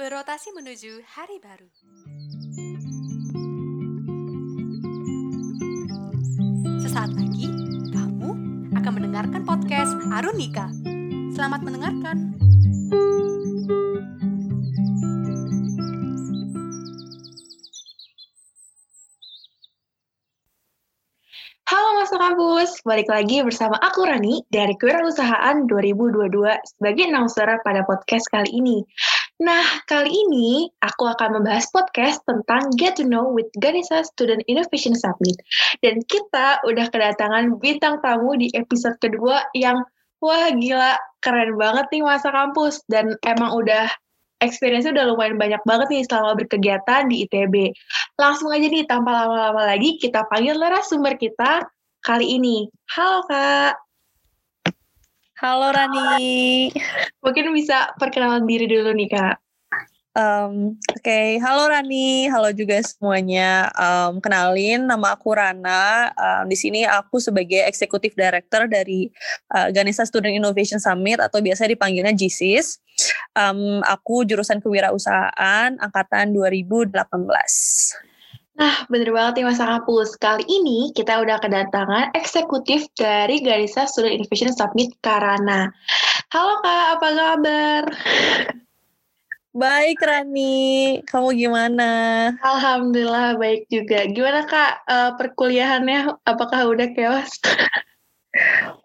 Berotasi menuju hari baru. Sesaat lagi, kamu akan mendengarkan podcast Arunika. Selamat mendengarkan. Halo Kampus, balik lagi bersama aku Rani dari Kewirausahaan 2022 sebagai announcer pada podcast kali ini. Nah, kali ini aku akan membahas podcast tentang Get to Know with Ganesha Student Innovation Summit. Dan kita udah kedatangan bintang tamu di episode kedua yang wah gila, keren banget nih Masa Kampus. Dan emang udah experience-nya udah lumayan banyak banget nih selama berkegiatan di ITB. Langsung aja nih, tanpa lama-lama lagi, kita panggil narasumber kita kali ini. Halo Kak. Halo Rani. Mungkin bisa perkenalan diri dulu nih Kak. Um, Oke, okay. halo Rani, halo juga semuanya. Um, kenalin, nama aku Rana. Um, di sini aku sebagai Executive Director dari uh, Ganesha Student Innovation Summit atau biasa dipanggilnya GSIS. Um, aku jurusan kewirausahaan angkatan 2018. Nah, bener banget nih Mas Kapus. Kali ini kita udah kedatangan eksekutif dari Ganesha Student Innovation Summit Karana. Halo Kak, apa kabar? Baik Rani, kamu gimana? Alhamdulillah baik juga. Gimana Kak uh, perkuliahannya? Apakah udah chaos?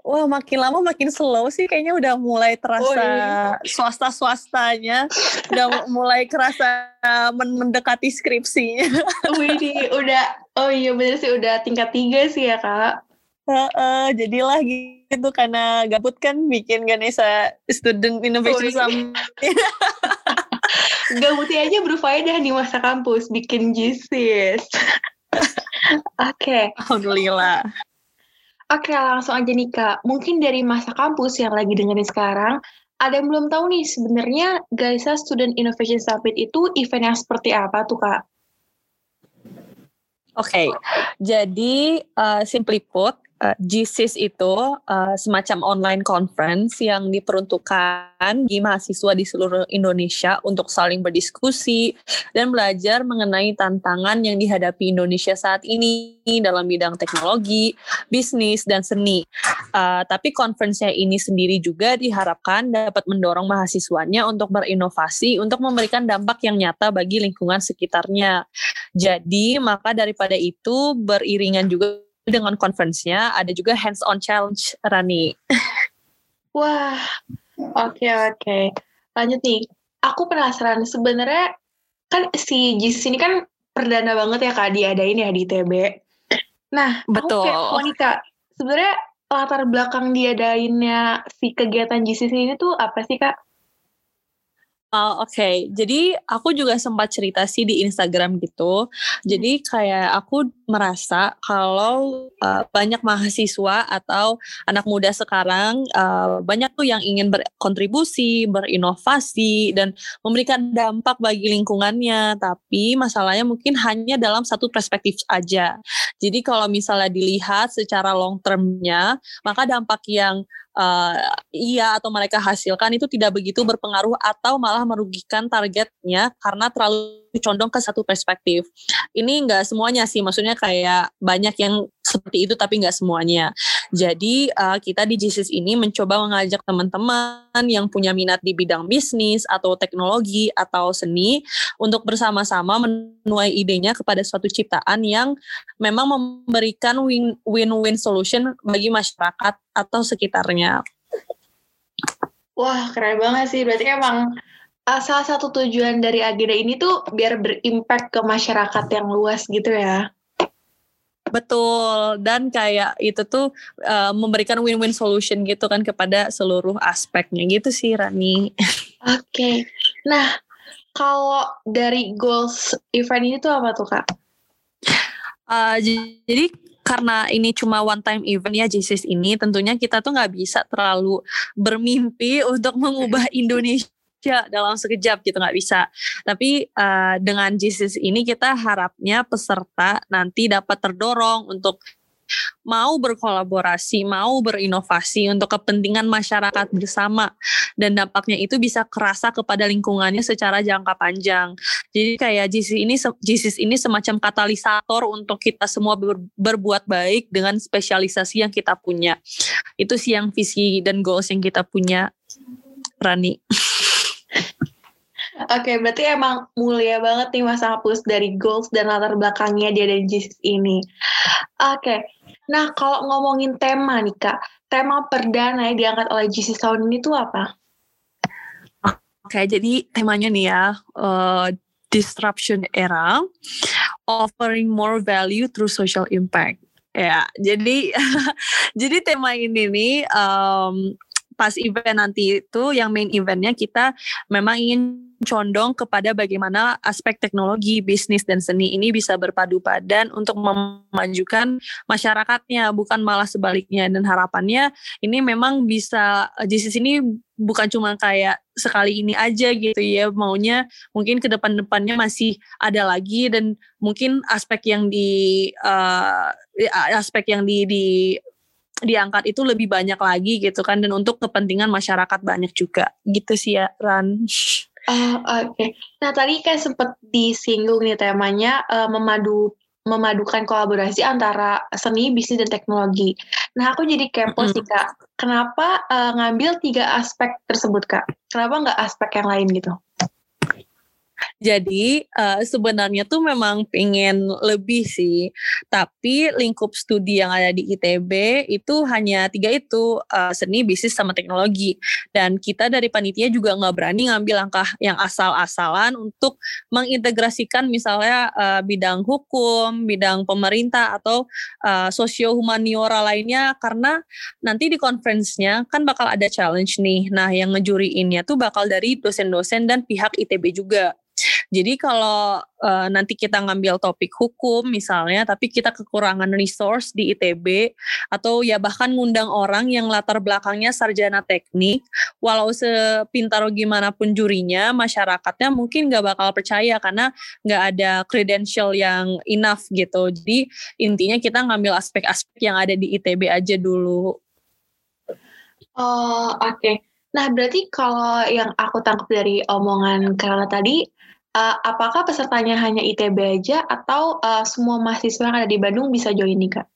Wah makin lama makin slow sih kayaknya udah mulai terasa oh, iya. swasta-swastanya udah mulai kerasa mendekati skripsinya. Wih, udah oh iya bener sih udah tingkat tiga sih ya kak. Uh, uh, jadilah gitu karena gabut kan bikin Ganesha Student Innovation oh, iya. Summit. Gabutnya aja berfaedah di masa kampus, bikin jisis. Oke. okay. Alhamdulillah. Oke, langsung aja nih Kak. Mungkin dari masa kampus yang lagi dengerin sekarang, ada yang belum tahu nih sebenarnya Gaisa Student Innovation Summit itu event yang seperti apa tuh Kak? Oke, okay. jadi uh, simply put, uh, GSIS itu uh, semacam online conference yang diperuntukkan bagi mahasiswa di seluruh Indonesia untuk saling berdiskusi dan belajar mengenai tantangan yang dihadapi Indonesia saat ini dalam bidang teknologi, bisnis, dan seni. Uh, tapi conference ini sendiri juga diharapkan dapat mendorong mahasiswanya untuk berinovasi untuk memberikan dampak yang nyata bagi lingkungan sekitarnya. Jadi, maka daripada itu beriringan juga dengan conference-nya ada juga hands-on challenge Rani. Wah, oke okay, oke. Okay. Lanjut nih. Aku penasaran sebenarnya kan si JIS ini kan perdana banget ya Kak diadain ya di TB. Nah, betul. Kayak, sebenarnya latar belakang diadainnya si kegiatan JIS ini tuh apa sih Kak? Oh, Oke, okay. jadi aku juga sempat cerita sih di Instagram gitu. Jadi kayak aku merasa kalau uh, banyak mahasiswa atau anak muda sekarang uh, banyak tuh yang ingin berkontribusi, berinovasi dan memberikan dampak bagi lingkungannya. Tapi masalahnya mungkin hanya dalam satu perspektif aja. Jadi kalau misalnya dilihat secara long termnya, maka dampak yang uh, iya atau mereka hasilkan itu tidak begitu berpengaruh atau malah merugikan targetnya karena terlalu condong ke satu perspektif. Ini enggak semuanya sih, maksudnya kayak banyak yang seperti itu tapi enggak semuanya. Jadi uh, kita di JISIS ini mencoba mengajak teman-teman yang punya minat di bidang bisnis atau teknologi atau seni untuk bersama-sama menuai idenya kepada suatu ciptaan yang memang memberikan win-win solution bagi masyarakat atau sekitarnya. Wah, keren banget sih. Berarti emang uh, salah satu tujuan dari agenda ini tuh biar berimpact ke masyarakat yang luas gitu ya. Betul, dan kayak itu tuh uh, memberikan win-win solution gitu kan kepada seluruh aspeknya gitu sih Rani. Oke, okay. nah kalau dari goals event ini tuh apa tuh kak? Uh, jadi karena ini cuma one time event ya JCS ini tentunya kita tuh nggak bisa terlalu bermimpi untuk mengubah Indonesia dalam sekejap gitu nggak bisa. Tapi uh, dengan JCS ini kita harapnya peserta nanti dapat terdorong untuk mau berkolaborasi, mau berinovasi untuk kepentingan masyarakat bersama dan dampaknya itu bisa kerasa kepada lingkungannya secara jangka panjang. Jadi kayak JISIS ini JISIS ini semacam katalisator untuk kita semua ber, berbuat baik dengan spesialisasi yang kita punya. Itu sih yang visi dan goals yang kita punya. Rani. Oke, berarti emang mulia banget nih Mas Hapus dari goals dan latar belakangnya dia dari JISIS ini. Oke, nah kalau ngomongin tema nih Kak, tema perdana yang diangkat oleh JISIS tahun ini tuh apa? Oke, jadi temanya nih ya, uh, disruption era, offering more value through social impact. Ya, jadi jadi tema ini nih um, pas event nanti itu yang main eventnya kita memang ingin condong kepada bagaimana aspek teknologi, bisnis dan seni ini bisa berpadu padan untuk memajukan masyarakatnya, bukan malah sebaliknya. Dan harapannya ini memang bisa JISIS ini bukan cuma kayak sekali ini aja gitu ya, maunya mungkin ke depan-depannya masih ada lagi dan mungkin aspek yang di uh, aspek yang di, di diangkat itu lebih banyak lagi gitu kan dan untuk kepentingan masyarakat banyak juga gitu sih ya Ran. Uh, Oke, okay. nah tadi kan sempat disinggung nih temanya uh, memadu memadukan kolaborasi antara seni, bisnis, dan teknologi. Nah, aku jadi kepo mm -hmm. sih kak, kenapa uh, ngambil tiga aspek tersebut kak? Kenapa nggak aspek yang lain gitu? Jadi uh, sebenarnya tuh memang pengen lebih sih, tapi lingkup studi yang ada di ITB itu hanya tiga itu uh, seni, bisnis, sama teknologi. Dan kita dari panitia juga nggak berani ngambil langkah yang asal-asalan untuk mengintegrasikan misalnya uh, bidang hukum, bidang pemerintah atau uh, sosio humaniora lainnya karena nanti di conference-nya kan bakal ada challenge nih. Nah, yang ngejuriinnya tuh bakal dari dosen-dosen dan pihak ITB juga. Jadi kalau uh, nanti kita ngambil topik hukum misalnya, tapi kita kekurangan resource di ITB atau ya bahkan ngundang orang yang latar belakangnya sarjana teknik, walau sepintar gimana pun jurinya, masyarakatnya mungkin nggak bakal percaya karena nggak ada credential yang enough gitu. Jadi intinya kita ngambil aspek-aspek yang ada di ITB aja dulu. Oh oke. Okay. Nah berarti kalau yang aku tangkap dari omongan Karla tadi, uh, apakah pesertanya hanya ITB aja atau uh, semua mahasiswa yang ada di Bandung bisa join nih kak?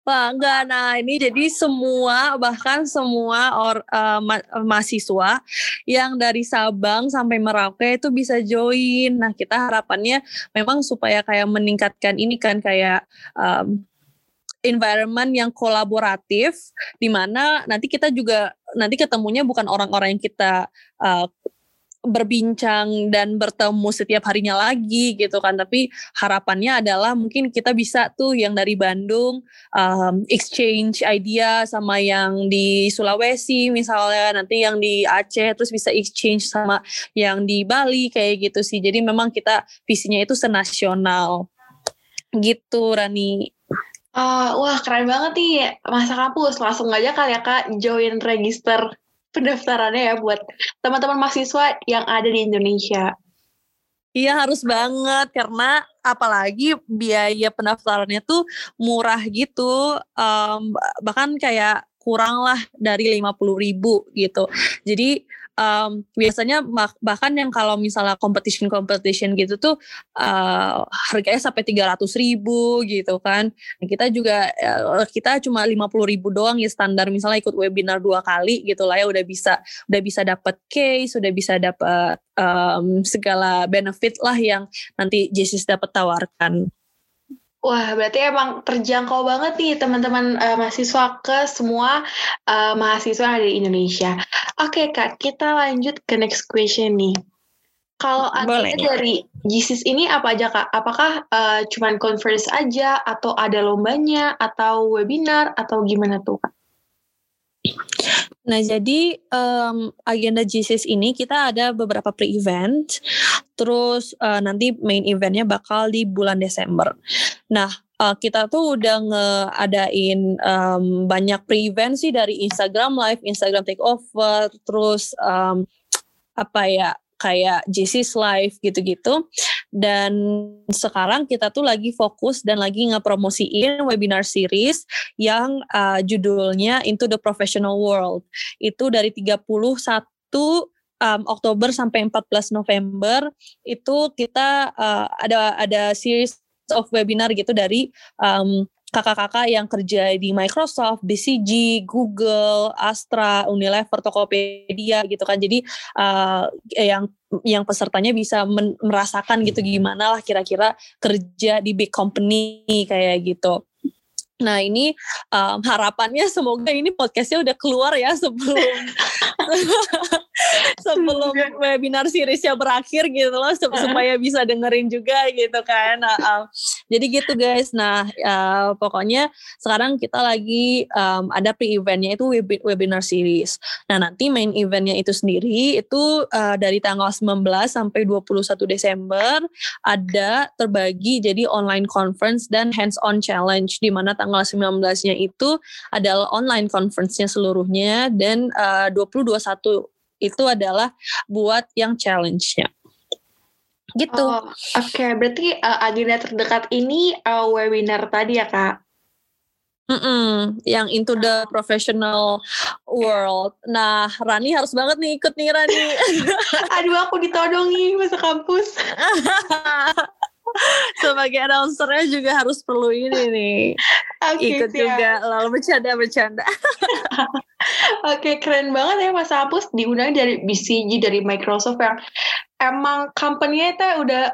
Wah, enggak. Nah, ini jadi semua, bahkan semua or, uh, ma mahasiswa yang dari Sabang sampai Merauke itu bisa join. Nah, kita harapannya memang supaya kayak meningkatkan ini kan kayak um, environment yang kolaboratif, di mana nanti kita juga nanti ketemunya bukan orang-orang yang kita uh, berbincang dan bertemu setiap harinya lagi gitu kan. Tapi harapannya adalah mungkin kita bisa tuh yang dari Bandung um, exchange idea sama yang di Sulawesi misalnya nanti yang di Aceh terus bisa exchange sama yang di Bali kayak gitu sih. Jadi memang kita visinya itu senasional. Gitu Rani. Uh, wah keren banget nih masa kampus langsung aja kali ya kak join register pendaftarannya ya buat teman-teman mahasiswa yang ada di Indonesia. Iya harus banget karena apalagi biaya pendaftarannya tuh murah gitu um, bahkan kayak kurang lah dari lima puluh ribu gitu. Jadi um, biasanya bahkan yang kalau misalnya competition competition gitu tuh uh, harganya sampai tiga ratus ribu gitu kan. Kita juga uh, kita cuma lima puluh ribu doang ya standar misalnya ikut webinar dua kali gitu lah ya udah bisa udah bisa dapat case udah bisa dapat um, segala benefit lah yang nanti Jessis dapat tawarkan Wah, berarti emang terjangkau banget nih teman-teman uh, mahasiswa ke semua uh, mahasiswa yang ada di Indonesia. Oke okay, Kak, kita lanjut ke next question nih. Kalau agenda dari JISIS ini apa aja Kak? Apakah uh, cuman conference aja atau ada lombanya atau webinar atau gimana tuh Kak? Nah, jadi um, agenda GCS ini kita ada beberapa pre-event, terus uh, nanti main eventnya bakal di bulan Desember. Nah, uh, kita tuh udah ngeadain um, banyak pre-event sih dari Instagram Live, Instagram Takeover, terus um, apa ya kayak JC's Live gitu-gitu. Dan sekarang kita tuh lagi fokus dan lagi ngepromosiin webinar series yang uh, judulnya Into the Professional World. Itu dari 31 um, Oktober sampai 14 November itu kita uh, ada ada series of webinar gitu dari um, kakak-kakak yang kerja di Microsoft, BCG, Google, Astra, Unilever, Tokopedia gitu kan. Jadi uh, yang yang pesertanya bisa merasakan gitu gimana lah kira-kira kerja di big company kayak gitu. Nah ini um, harapannya semoga ini podcastnya udah keluar ya sebelum sebelum webinar seriesnya berakhir gitu loh supaya bisa dengerin juga gitu kan. Nah, um, jadi gitu guys. Nah uh, pokoknya sekarang kita lagi um, ada pre-eventnya itu webinar series. Nah nanti main eventnya itu sendiri itu uh, dari tanggal 19 sampai 21 Desember ada terbagi jadi online conference dan hands-on challenge di mana tanggal 19-nya itu adalah online conference-nya seluruhnya dan uh, 20 21 itu adalah buat yang challenge-nya. Gitu. Oh, Oke, okay. berarti uh, agenda terdekat ini uh, webinar tadi ya kak? Mm-mm, yang into the professional world. Nah, Rani harus banget nih ikut nih Rani. Aduh, aku ditodong nih masuk kampus. sebagai announcernya juga harus perlu ini nih. Okay, ikut siap. juga lalu bercanda bercanda oke okay, keren banget ya Mas Apus. Diundang dari BCG dari Microsoft yang emang company-nya itu udah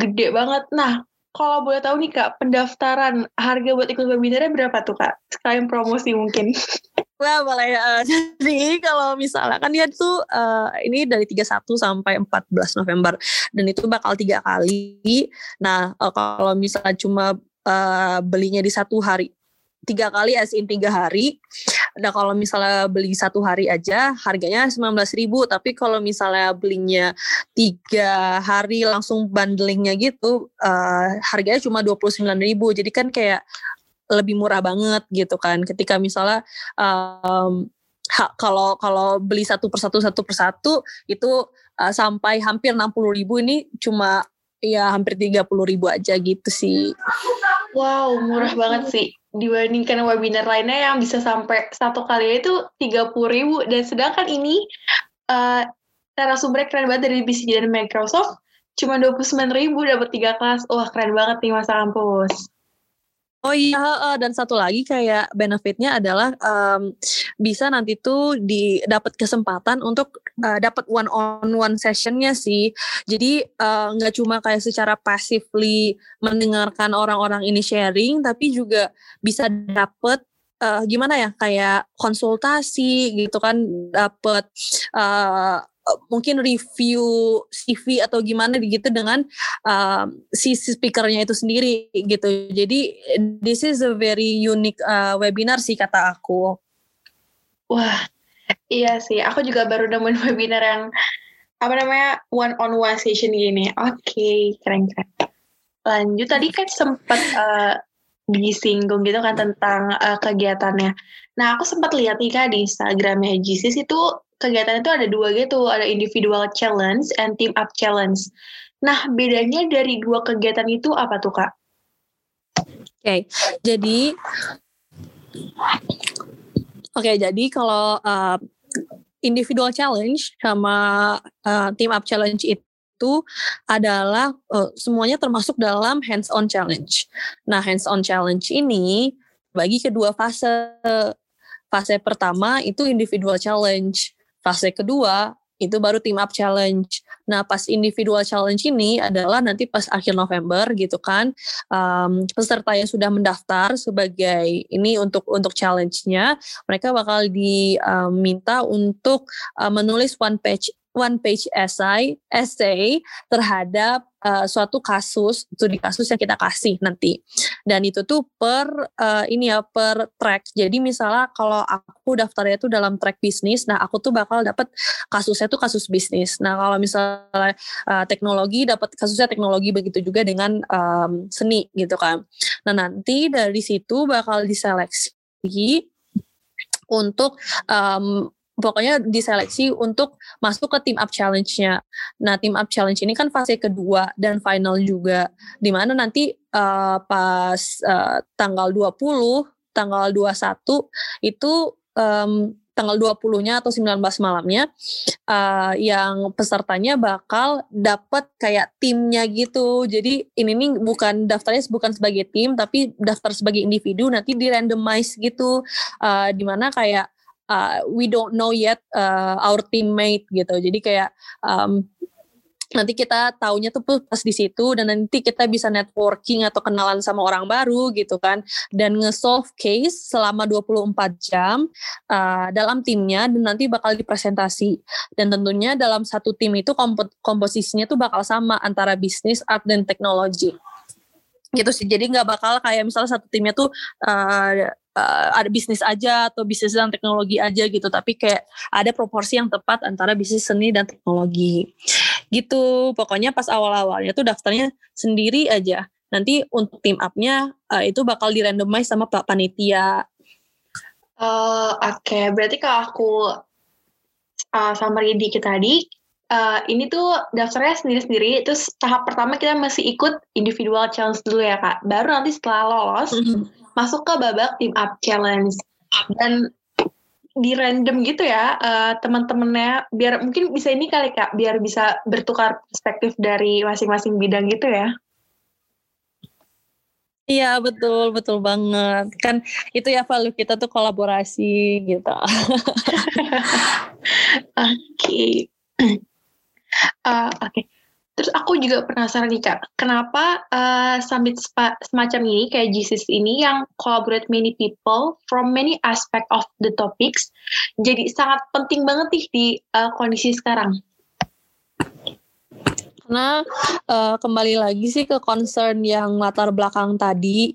gede banget. Nah kalau boleh tahu nih kak pendaftaran harga buat ikut webinarnya berapa tuh kak? Sekalian promosi mungkin Wah boleh. Uh, jadi kalau misalnya kan dia tuh uh, ini dari 31 sampai 14 November dan itu bakal tiga kali. Nah uh, kalau misalnya cuma uh, belinya di satu hari tiga kali as in tiga hari. Nah kalau misalnya beli satu hari aja harganya sembilan belas ribu. Tapi kalau misalnya belinya tiga hari langsung bundlingnya gitu, uh, harganya cuma dua puluh sembilan ribu. Jadi kan kayak lebih murah banget gitu kan. Ketika misalnya um, kalau kalau beli satu persatu satu persatu itu uh, sampai hampir enam puluh ribu ini cuma ya hampir tiga puluh ribu aja gitu sih. Wow, murah banget sih. Dibandingkan webinar lainnya yang bisa sampai satu kali itu tiga puluh ribu. Dan sedangkan ini uh, narasumbernya keren banget dari BCG dan Microsoft. Cuma dua puluh sembilan ribu dapat tiga kelas. Wah keren banget nih masa kampus Oh iya, uh, dan satu lagi kayak benefitnya adalah um, bisa nanti tuh di dapat kesempatan untuk uh, dapat one on one sessionnya sih. Jadi nggak uh, cuma kayak secara passively mendengarkan orang-orang ini sharing, tapi juga bisa dapat uh, gimana ya kayak konsultasi gitu kan, dapat uh, Eh, mungkin review CV atau gimana gitu dengan uh, si speakernya itu sendiri gitu. Jadi this is a very unique uh, webinar sih kata aku. Wah, iya sih. Aku juga baru nemuin webinar yang apa namanya one on one session gini. Oke, okay, keren keren. Lanjut tadi kan sempat uh, disinggung gitu kan tentang uh, kegiatannya. Nah, aku sempat lihat nih kak di Instagramnya GCS itu kegiatan itu ada dua gitu, ada individual challenge and team up challenge. Nah, bedanya dari dua kegiatan itu apa tuh, Kak? Oke, okay, jadi Oke, okay, jadi kalau uh, individual challenge sama uh, team up challenge itu adalah uh, semuanya termasuk dalam hands on challenge. Nah, hands on challenge ini bagi kedua fase. Fase pertama itu individual challenge. Fase kedua itu baru team up challenge. Nah pas individual challenge ini adalah nanti pas akhir November gitu kan um, peserta yang sudah mendaftar sebagai ini untuk untuk challenge-nya mereka bakal diminta um, untuk uh, menulis one page one page essay essay terhadap uh, suatu kasus studi kasus yang kita kasih nanti. Dan itu tuh per uh, ini ya per track. Jadi misalnya kalau aku daftarnya tuh dalam track bisnis nah aku tuh bakal dapat kasusnya tuh kasus bisnis. Nah kalau misalnya uh, teknologi dapat kasusnya teknologi begitu juga dengan um, seni gitu kan. Nah nanti dari situ bakal diseleksi untuk um, pokoknya diseleksi untuk masuk ke team up challenge-nya. Nah, team up challenge ini kan fase kedua dan final juga di mana nanti uh, pas uh, tanggal 20, tanggal 21 itu um, tanggal 20-nya atau 19 malamnya uh, yang pesertanya bakal dapat kayak timnya gitu. Jadi ini nih bukan daftarnya bukan sebagai tim tapi daftar sebagai individu nanti di randomize gitu. Uh, di mana kayak uh, we don't know yet uh, our teammate gitu. Jadi kayak um, nanti kita taunya tuh pas di situ dan nanti kita bisa networking atau kenalan sama orang baru gitu kan. Dan nge-solve case selama 24 jam uh, dalam timnya dan nanti bakal dipresentasi. Dan tentunya dalam satu tim itu kompo komposisinya tuh bakal sama antara bisnis, art dan teknologi gitu sih. Jadi nggak bakal kayak misalnya satu timnya tuh uh, uh, ada bisnis aja atau bisnis dan teknologi aja gitu. Tapi kayak ada proporsi yang tepat antara bisnis seni dan teknologi. Gitu. Pokoknya pas awal-awalnya tuh daftarnya sendiri aja. Nanti untuk tim up-nya uh, itu bakal dirandomize sama pak panitia. Uh, oke. Okay. berarti kalau aku uh, summary dikit tadi uh, ini tuh daftarnya sendiri-sendiri terus tahap pertama kita masih ikut individual challenge dulu ya kak baru nanti setelah lolos mm -hmm. masuk ke babak team up challenge dan di random gitu ya uh, teman-temannya biar mungkin bisa ini kali kak biar bisa bertukar perspektif dari masing-masing bidang gitu ya Iya betul betul banget kan itu ya value kita tuh kolaborasi gitu. Oke. Uh, Oke. Okay. Terus aku juga penasaran nih Kak, kenapa uh, summit semacam ini kayak GCS ini yang collaborate many people from many aspect of the topics jadi sangat penting banget nih di uh, kondisi sekarang? Karena uh, kembali lagi sih ke concern yang latar belakang tadi,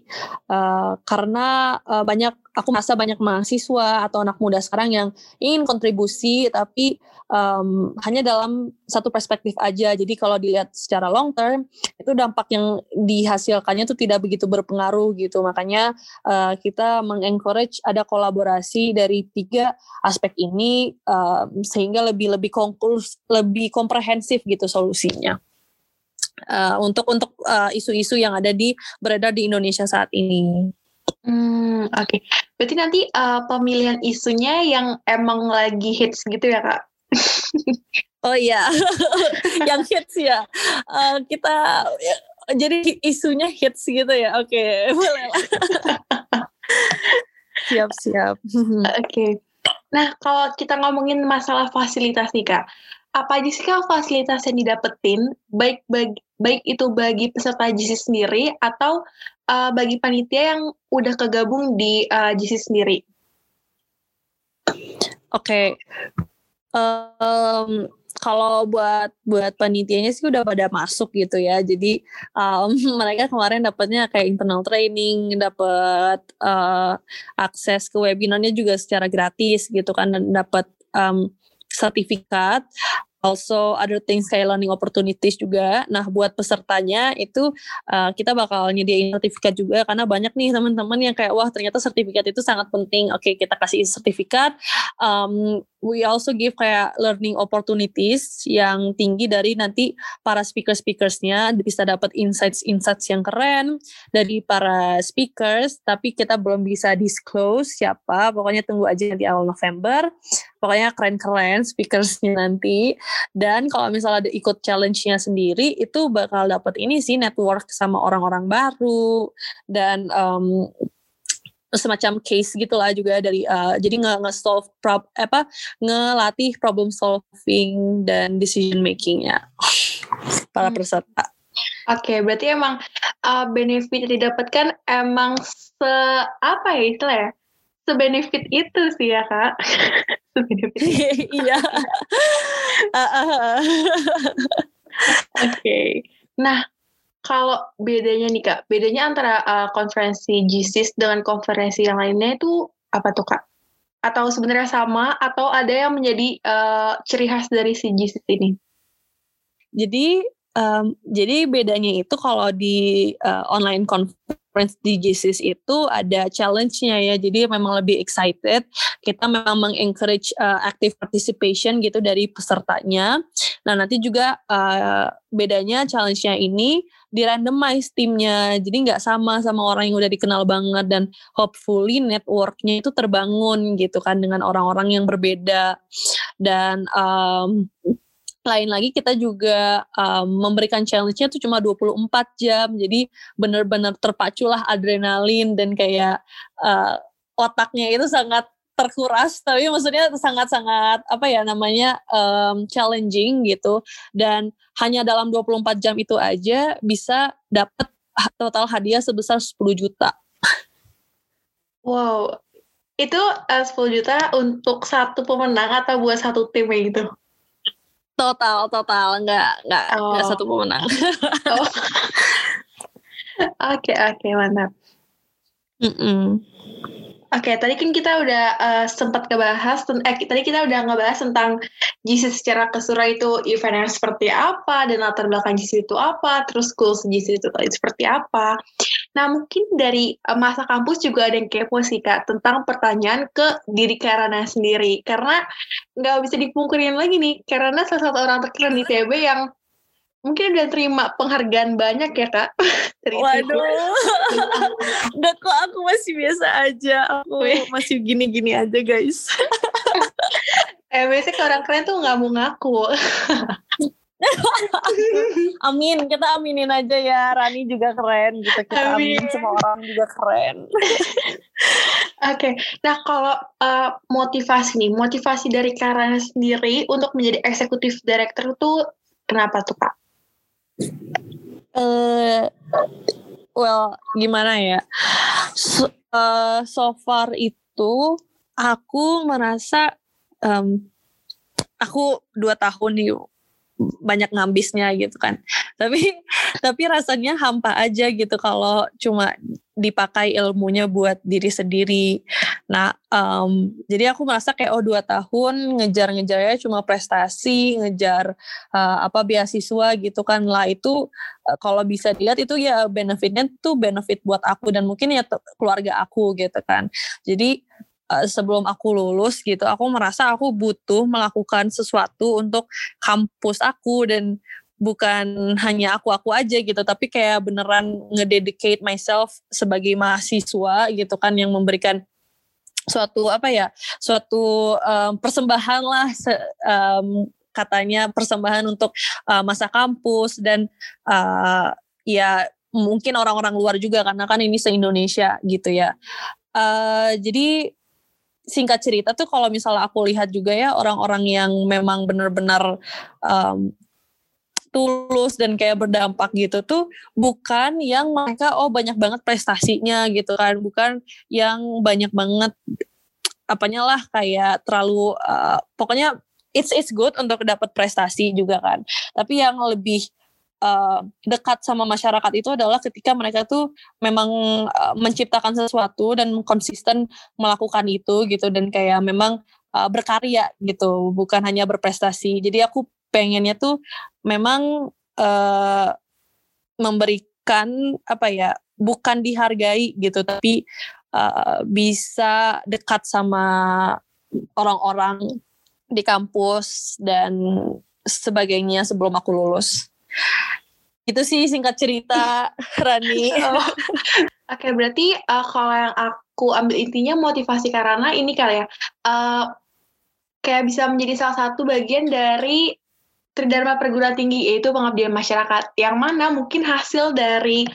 uh, karena uh, banyak aku merasa banyak mahasiswa atau anak muda sekarang yang ingin kontribusi tapi um, hanya dalam satu perspektif aja. Jadi kalau dilihat secara long term itu dampak yang dihasilkannya itu tidak begitu berpengaruh gitu. Makanya uh, kita mengencourage ada kolaborasi dari tiga aspek ini um, sehingga lebih lebih konklus lebih komprehensif gitu solusinya. Uh, untuk untuk isu-isu uh, yang ada di beredar di Indonesia saat ini. Hmm, oke. Okay. Berarti nanti uh, pemilihan isunya yang emang lagi hits gitu ya, Kak? oh iya, yang hits ya. Uh, kita ya, jadi isunya hits gitu ya. Oke, okay, boleh siap siap. Oke. Okay. Nah, kalau kita ngomongin masalah fasilitas nih kak, apa aja sih kak fasilitas yang didapetin, baik bagi baik itu bagi peserta JISI sendiri atau uh, bagi panitia yang udah kegabung di uh, JISI sendiri? Oke, okay um, kalau buat buat panitianya sih udah pada masuk gitu ya. Jadi um, mereka kemarin dapatnya kayak internal training, dapat uh, akses ke webinarnya juga secara gratis gitu kan dapat um, sertifikat also other things kayak learning opportunities juga. Nah, buat pesertanya itu uh, kita bakal nyediain sertifikat juga karena banyak nih teman-teman yang kayak wah ternyata sertifikat itu sangat penting. Oke, kita kasih sertifikat. Um, we also give kayak learning opportunities yang tinggi dari nanti para speaker-speakersnya bisa dapat insights-insights yang keren dari para speakers tapi kita belum bisa disclose siapa pokoknya tunggu aja di awal November pokoknya keren-keren speakersnya nanti dan kalau misalnya ada ikut challenge-nya sendiri itu bakal dapat ini sih network sama orang-orang baru dan um, semacam case gitulah juga dari uh, jadi nggak nge-solve prob apa ngelatih problem solving dan decision makingnya para hmm. peserta. Oke, okay, berarti emang uh, benefit yang didapatkan emang se apa ya istilah ya? Sebenefit itu sih ya kak. Sebenefit. Iya. Oke. Nah, kalau bedanya nih Kak, bedanya antara uh, konferensi GSIS dengan konferensi yang lainnya itu apa tuh Kak? Atau sebenarnya sama atau ada yang menjadi uh, ciri khas dari si GSIS ini? Jadi um, jadi bedanya itu kalau di uh, online Friends di GCS itu ada challenge-nya ya. Jadi memang lebih excited. Kita memang mengencourage uh, active participation gitu dari pesertanya. Nah, nanti juga uh, bedanya challenge-nya ini di randomize timnya. Jadi nggak sama sama orang yang udah dikenal banget dan hopefully networknya itu terbangun gitu kan dengan orang-orang yang berbeda. Dan um, lain lagi kita juga um, memberikan challenge-nya tuh cuma 24 jam. Jadi benar-benar terpaculah adrenalin dan kayak uh, otaknya itu sangat terkuras tapi maksudnya sangat-sangat apa ya namanya um, challenging gitu dan hanya dalam 24 jam itu aja bisa dapat total hadiah sebesar 10 juta. Wow. Itu uh, 10 juta untuk satu pemenang atau buat satu tim gitu? Total, total, nggak nggak oh. nggak satu pemenang. oh. Oke, oke, mantap. Mm -mm. Oke, okay, tadi kan kita udah uh, sempat ngebahas, eh tadi kita udah ngebahas tentang GC secara keseluruhan itu event yang seperti apa, dan latar belakang GC itu apa, terus goals GC itu seperti apa. Nah, mungkin dari uh, masa kampus juga ada yang kepo sih, Kak, tentang pertanyaan ke diri Karana sendiri. Karena nggak bisa dipungkirin lagi nih, karena salah satu orang terkeren di TB yang mungkin udah terima penghargaan banyak ya kak Waduh, enggak kok aku masih biasa aja, aku masih gini-gini aja guys. eh biasanya ke orang keren tuh nggak mau ngaku. amin, kita aminin aja ya. Rani juga keren gitu. Kita amin. amin semua orang juga keren. Oke, okay. nah kalau uh, motivasi nih, motivasi dari Karana sendiri untuk menjadi eksekutif director tuh kenapa tuh kak? Uh, well gimana ya? So, uh, so far itu aku merasa um, aku dua tahun nih banyak ngambisnya gitu kan. Tapi tapi rasanya hampa aja gitu kalau cuma dipakai ilmunya buat diri sendiri. Nah um, jadi aku merasa kayak oh dua tahun ngejar-ngejarnya cuma prestasi ngejar uh, apa beasiswa gitu kan. Lah itu uh, kalau bisa dilihat itu ya benefitnya tuh benefit buat aku dan mungkin ya keluarga aku gitu kan. Jadi uh, sebelum aku lulus gitu aku merasa aku butuh melakukan sesuatu untuk kampus aku dan bukan hanya aku-aku aja gitu tapi kayak beneran ngededicate myself sebagai mahasiswa gitu kan yang memberikan suatu apa ya suatu um, persembahan lah se, um, katanya persembahan untuk uh, masa kampus dan uh, ya mungkin orang-orang luar juga karena kan ini se Indonesia gitu ya. Uh, jadi singkat cerita tuh kalau misalnya aku lihat juga ya orang-orang yang memang benar-benar um, tulus dan kayak berdampak gitu tuh bukan yang mereka oh banyak banget prestasinya gitu kan. Bukan yang banyak banget apanya lah kayak terlalu uh, pokoknya it's it's good untuk dapat prestasi juga kan. Tapi yang lebih uh, dekat sama masyarakat itu adalah ketika mereka tuh memang uh, menciptakan sesuatu dan konsisten melakukan itu gitu dan kayak memang uh, berkarya gitu bukan hanya berprestasi jadi aku pengennya tuh memang uh, memberikan apa ya bukan dihargai gitu tapi uh, bisa dekat sama orang-orang di kampus dan sebagainya sebelum aku lulus. Itu sih singkat cerita Rani. Oh. Oke, okay, berarti uh, kalau yang aku ambil intinya motivasi karena ini kali ya, uh, kayak bisa menjadi salah satu bagian dari Tridharma Perguruan Tinggi yaitu pengabdian masyarakat yang mana mungkin hasil dari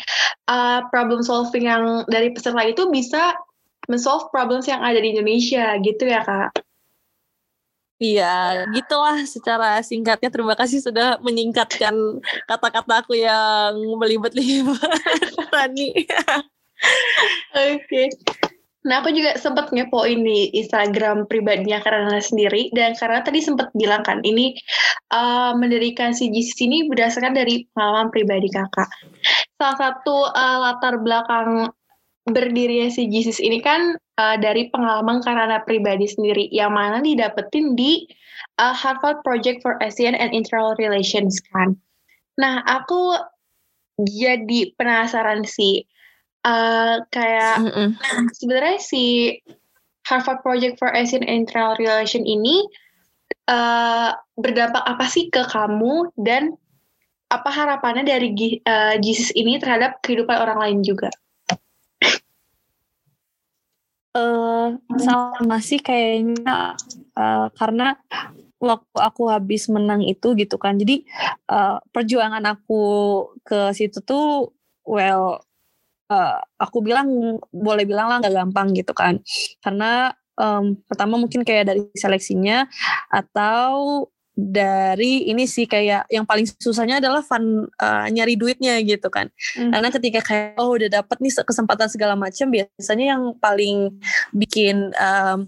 uh, problem solving yang dari peserta itu bisa mensolve problems yang ada di Indonesia gitu ya kak. Iya, gitulah secara singkatnya. Terima kasih sudah menyingkatkan kata-kata aku yang melibet-libet, Rani. Oke. Okay. Nah, aku juga sempat ngepo ini Instagram pribadinya karena sendiri dan karena tadi sempat bilang kan ini uh, mendirikan si GCC ini berdasarkan dari pengalaman pribadi kakak. Salah satu uh, latar belakang berdirinya si GCC ini kan uh, dari pengalaman karena pribadi sendiri yang mana didapetin di uh, Harvard Project for ASEAN and International Relations kan. Nah, aku jadi penasaran sih Uh, kayak Mm -mm. sebenarnya si Harvard Project for Asian International Relation ini uh, berdampak apa sih ke kamu dan apa harapannya dari uh, Jesus ini terhadap kehidupan orang lain juga? Uh, sama sih kayaknya uh, karena waktu aku habis menang itu gitu kan. Jadi uh, perjuangan aku ke situ tuh well uh, aku bilang boleh bilang lah nggak gampang gitu kan. Karena um, pertama mungkin kayak dari seleksinya atau dari ini sih kayak yang paling susahnya adalah fun uh, nyari duitnya gitu kan mm. karena ketika kayak oh udah dapet nih kesempatan segala macam biasanya yang paling bikin um,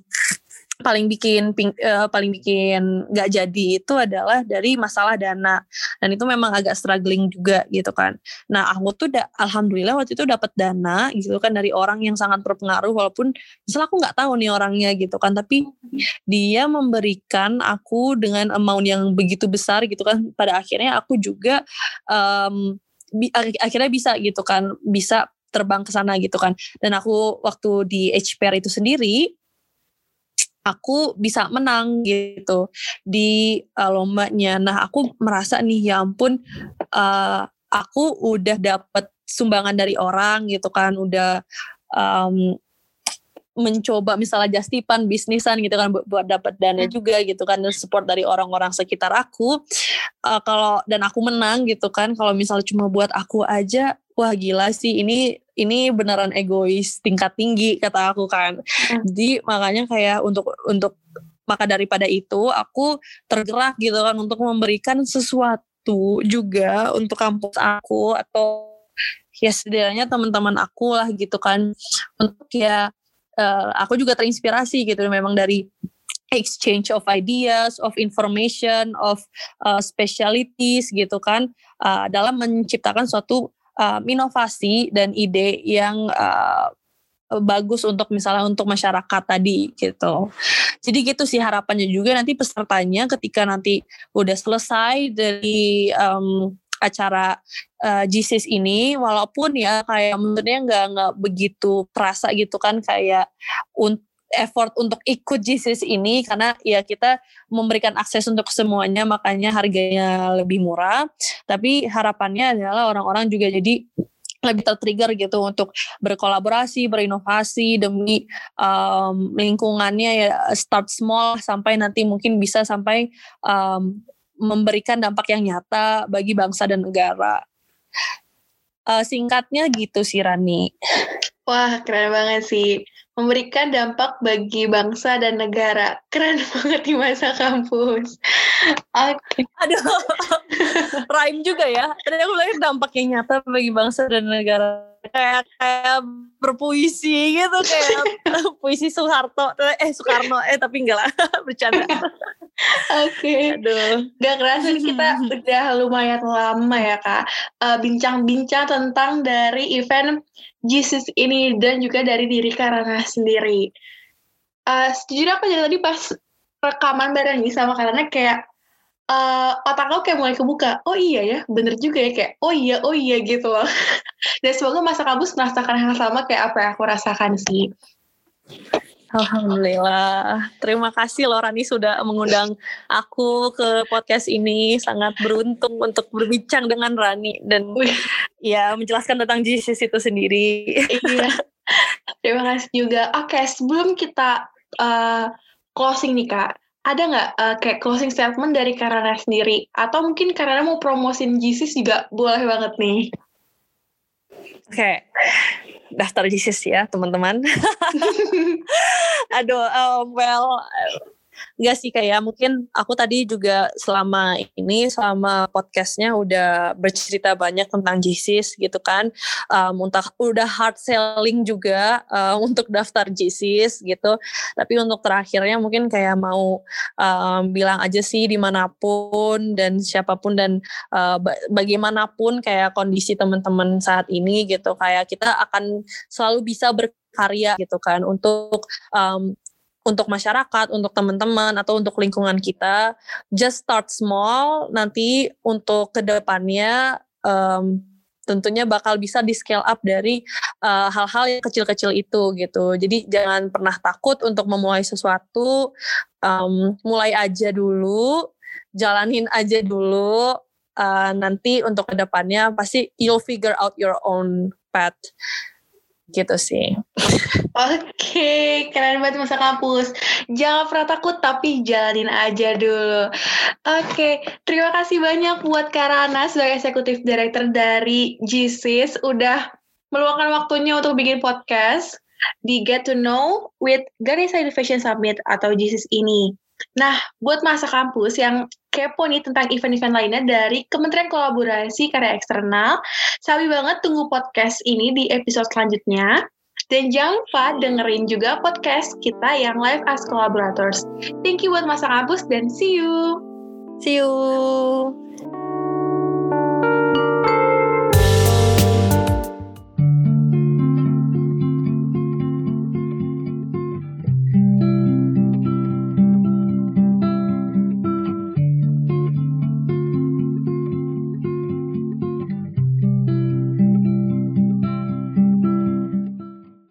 paling bikin ping, uh, paling bikin nggak jadi itu adalah dari masalah dana. Dan itu memang agak struggling juga gitu kan. Nah aku tuh da, alhamdulillah waktu itu dapat dana gitu kan dari orang yang sangat berpengaruh walaupun misalnya aku nggak tahu nih orangnya gitu kan. Tapi dia memberikan aku dengan amount yang begitu besar gitu kan. Pada akhirnya aku juga um, bi akhirnya bisa gitu kan bisa terbang ke sana gitu kan. Dan aku waktu di HPR itu sendiri aku bisa menang gitu di uh, lombanya. Nah, aku merasa nih ya ampun uh, aku udah dapat sumbangan dari orang gitu kan, udah um, mencoba misalnya justipan bisnisan gitu kan buat dapat dana hmm. juga gitu kan dan support dari orang-orang sekitar aku uh, kalau dan aku menang gitu kan kalau misalnya cuma buat aku aja wah gila sih ini ini beneran egois tingkat tinggi kata aku kan hmm. jadi makanya kayak untuk untuk maka daripada itu aku tergerak gitu kan untuk memberikan sesuatu juga untuk kampus aku atau ya setidaknya teman-teman aku lah gitu kan untuk ya uh, aku juga terinspirasi gitu memang dari exchange of ideas, of information, of uh, specialities gitu kan uh, dalam menciptakan suatu uh, inovasi dan ide yang uh, bagus untuk misalnya untuk masyarakat tadi gitu. Jadi gitu sih harapannya juga nanti pesertanya ketika nanti udah selesai dari um, acara uh, GSIS ini walaupun ya kayak menurutnya nggak nggak begitu terasa gitu kan kayak untuk effort untuk ikut GSIS ini karena ya kita memberikan akses untuk semuanya makanya harganya lebih murah tapi harapannya adalah orang-orang juga jadi lebih tertrigger gitu untuk berkolaborasi, berinovasi demi um, lingkungannya ya start small sampai nanti mungkin bisa sampai um, memberikan dampak yang nyata bagi bangsa dan negara. Uh, singkatnya gitu sih Rani. Wah keren banget sih memberikan dampak bagi bangsa dan negara. Keren banget di masa kampus. Oke. Aduh, rhyme juga ya. Tadi aku bilang dampaknya nyata bagi bangsa dan negara. Kayak kayak berpuisi gitu kayak puisi Soeharto eh Soekarno eh tapi enggak lah bercanda. Oke. Okay. Aduh. Gak kerasa kita udah lumayan lama ya kak eh, bincang-bincang uh, tentang dari event Jesus ini dan juga dari diri Karana sendiri. Uh, sejujurnya aku jadi tadi pas rekaman bareng nih sama Karana kayak uh, otak aku kayak mulai kebuka. Oh iya ya, bener juga ya kayak oh iya oh iya gitu loh. dan semoga masa kampus merasakan hal sama kayak apa yang aku rasakan sih. Alhamdulillah. Terima kasih loh Rani sudah mengundang aku ke podcast ini. Sangat beruntung untuk berbincang dengan Rani dan Wih. ya menjelaskan tentang Jesus itu sendiri. iya. Terima kasih juga. Oke, sebelum kita uh, closing nih Kak, ada nggak uh, kayak closing statement dari Karana sendiri? Atau mungkin Karana mau promosin Jesus juga boleh banget nih. Oke. Okay daftar JISIS ya teman-teman. Aduh, um, well Enggak sih kayak mungkin aku tadi juga selama ini selama podcastnya udah bercerita banyak tentang JISIS gitu kan. Um, untuk udah hard selling juga um, untuk daftar JISIS gitu. Tapi untuk terakhirnya mungkin kayak mau um, bilang aja sih di mana pun dan siapa pun dan uh, bagaimanapun kayak kondisi teman-teman saat ini gitu. Kayak kita akan selalu bisa berkarya gitu kan. Untuk um, untuk masyarakat, untuk teman-teman atau untuk lingkungan kita, just start small. Nanti untuk ke depannya um, tentunya bakal bisa di scale up dari uh, hal-hal uh, yang kecil-kecil itu gitu. Jadi jangan pernah takut untuk memulai sesuatu, um, mulai aja dulu, jalanin aja dulu. Uh, nanti untuk ke depannya pasti you'll figure out your own path gitu sih. Oke, okay, keren banget masa kampus. Jangan pernah takut tapi jalanin aja dulu. Oke, okay, terima kasih banyak buat Karana sebagai eksekutif director dari GSIS udah meluangkan waktunya untuk bikin podcast di Get to Know with Ganesha Innovation Summit atau GSIS ini. Nah, buat masa kampus yang kepo nih tentang event-event lainnya dari Kementerian Kolaborasi Karya Eksternal, sabi banget tunggu podcast ini di episode selanjutnya. Dan jangan lupa dengerin juga podcast kita yang live as collaborators. Thank you buat masa kampus dan see you. See you.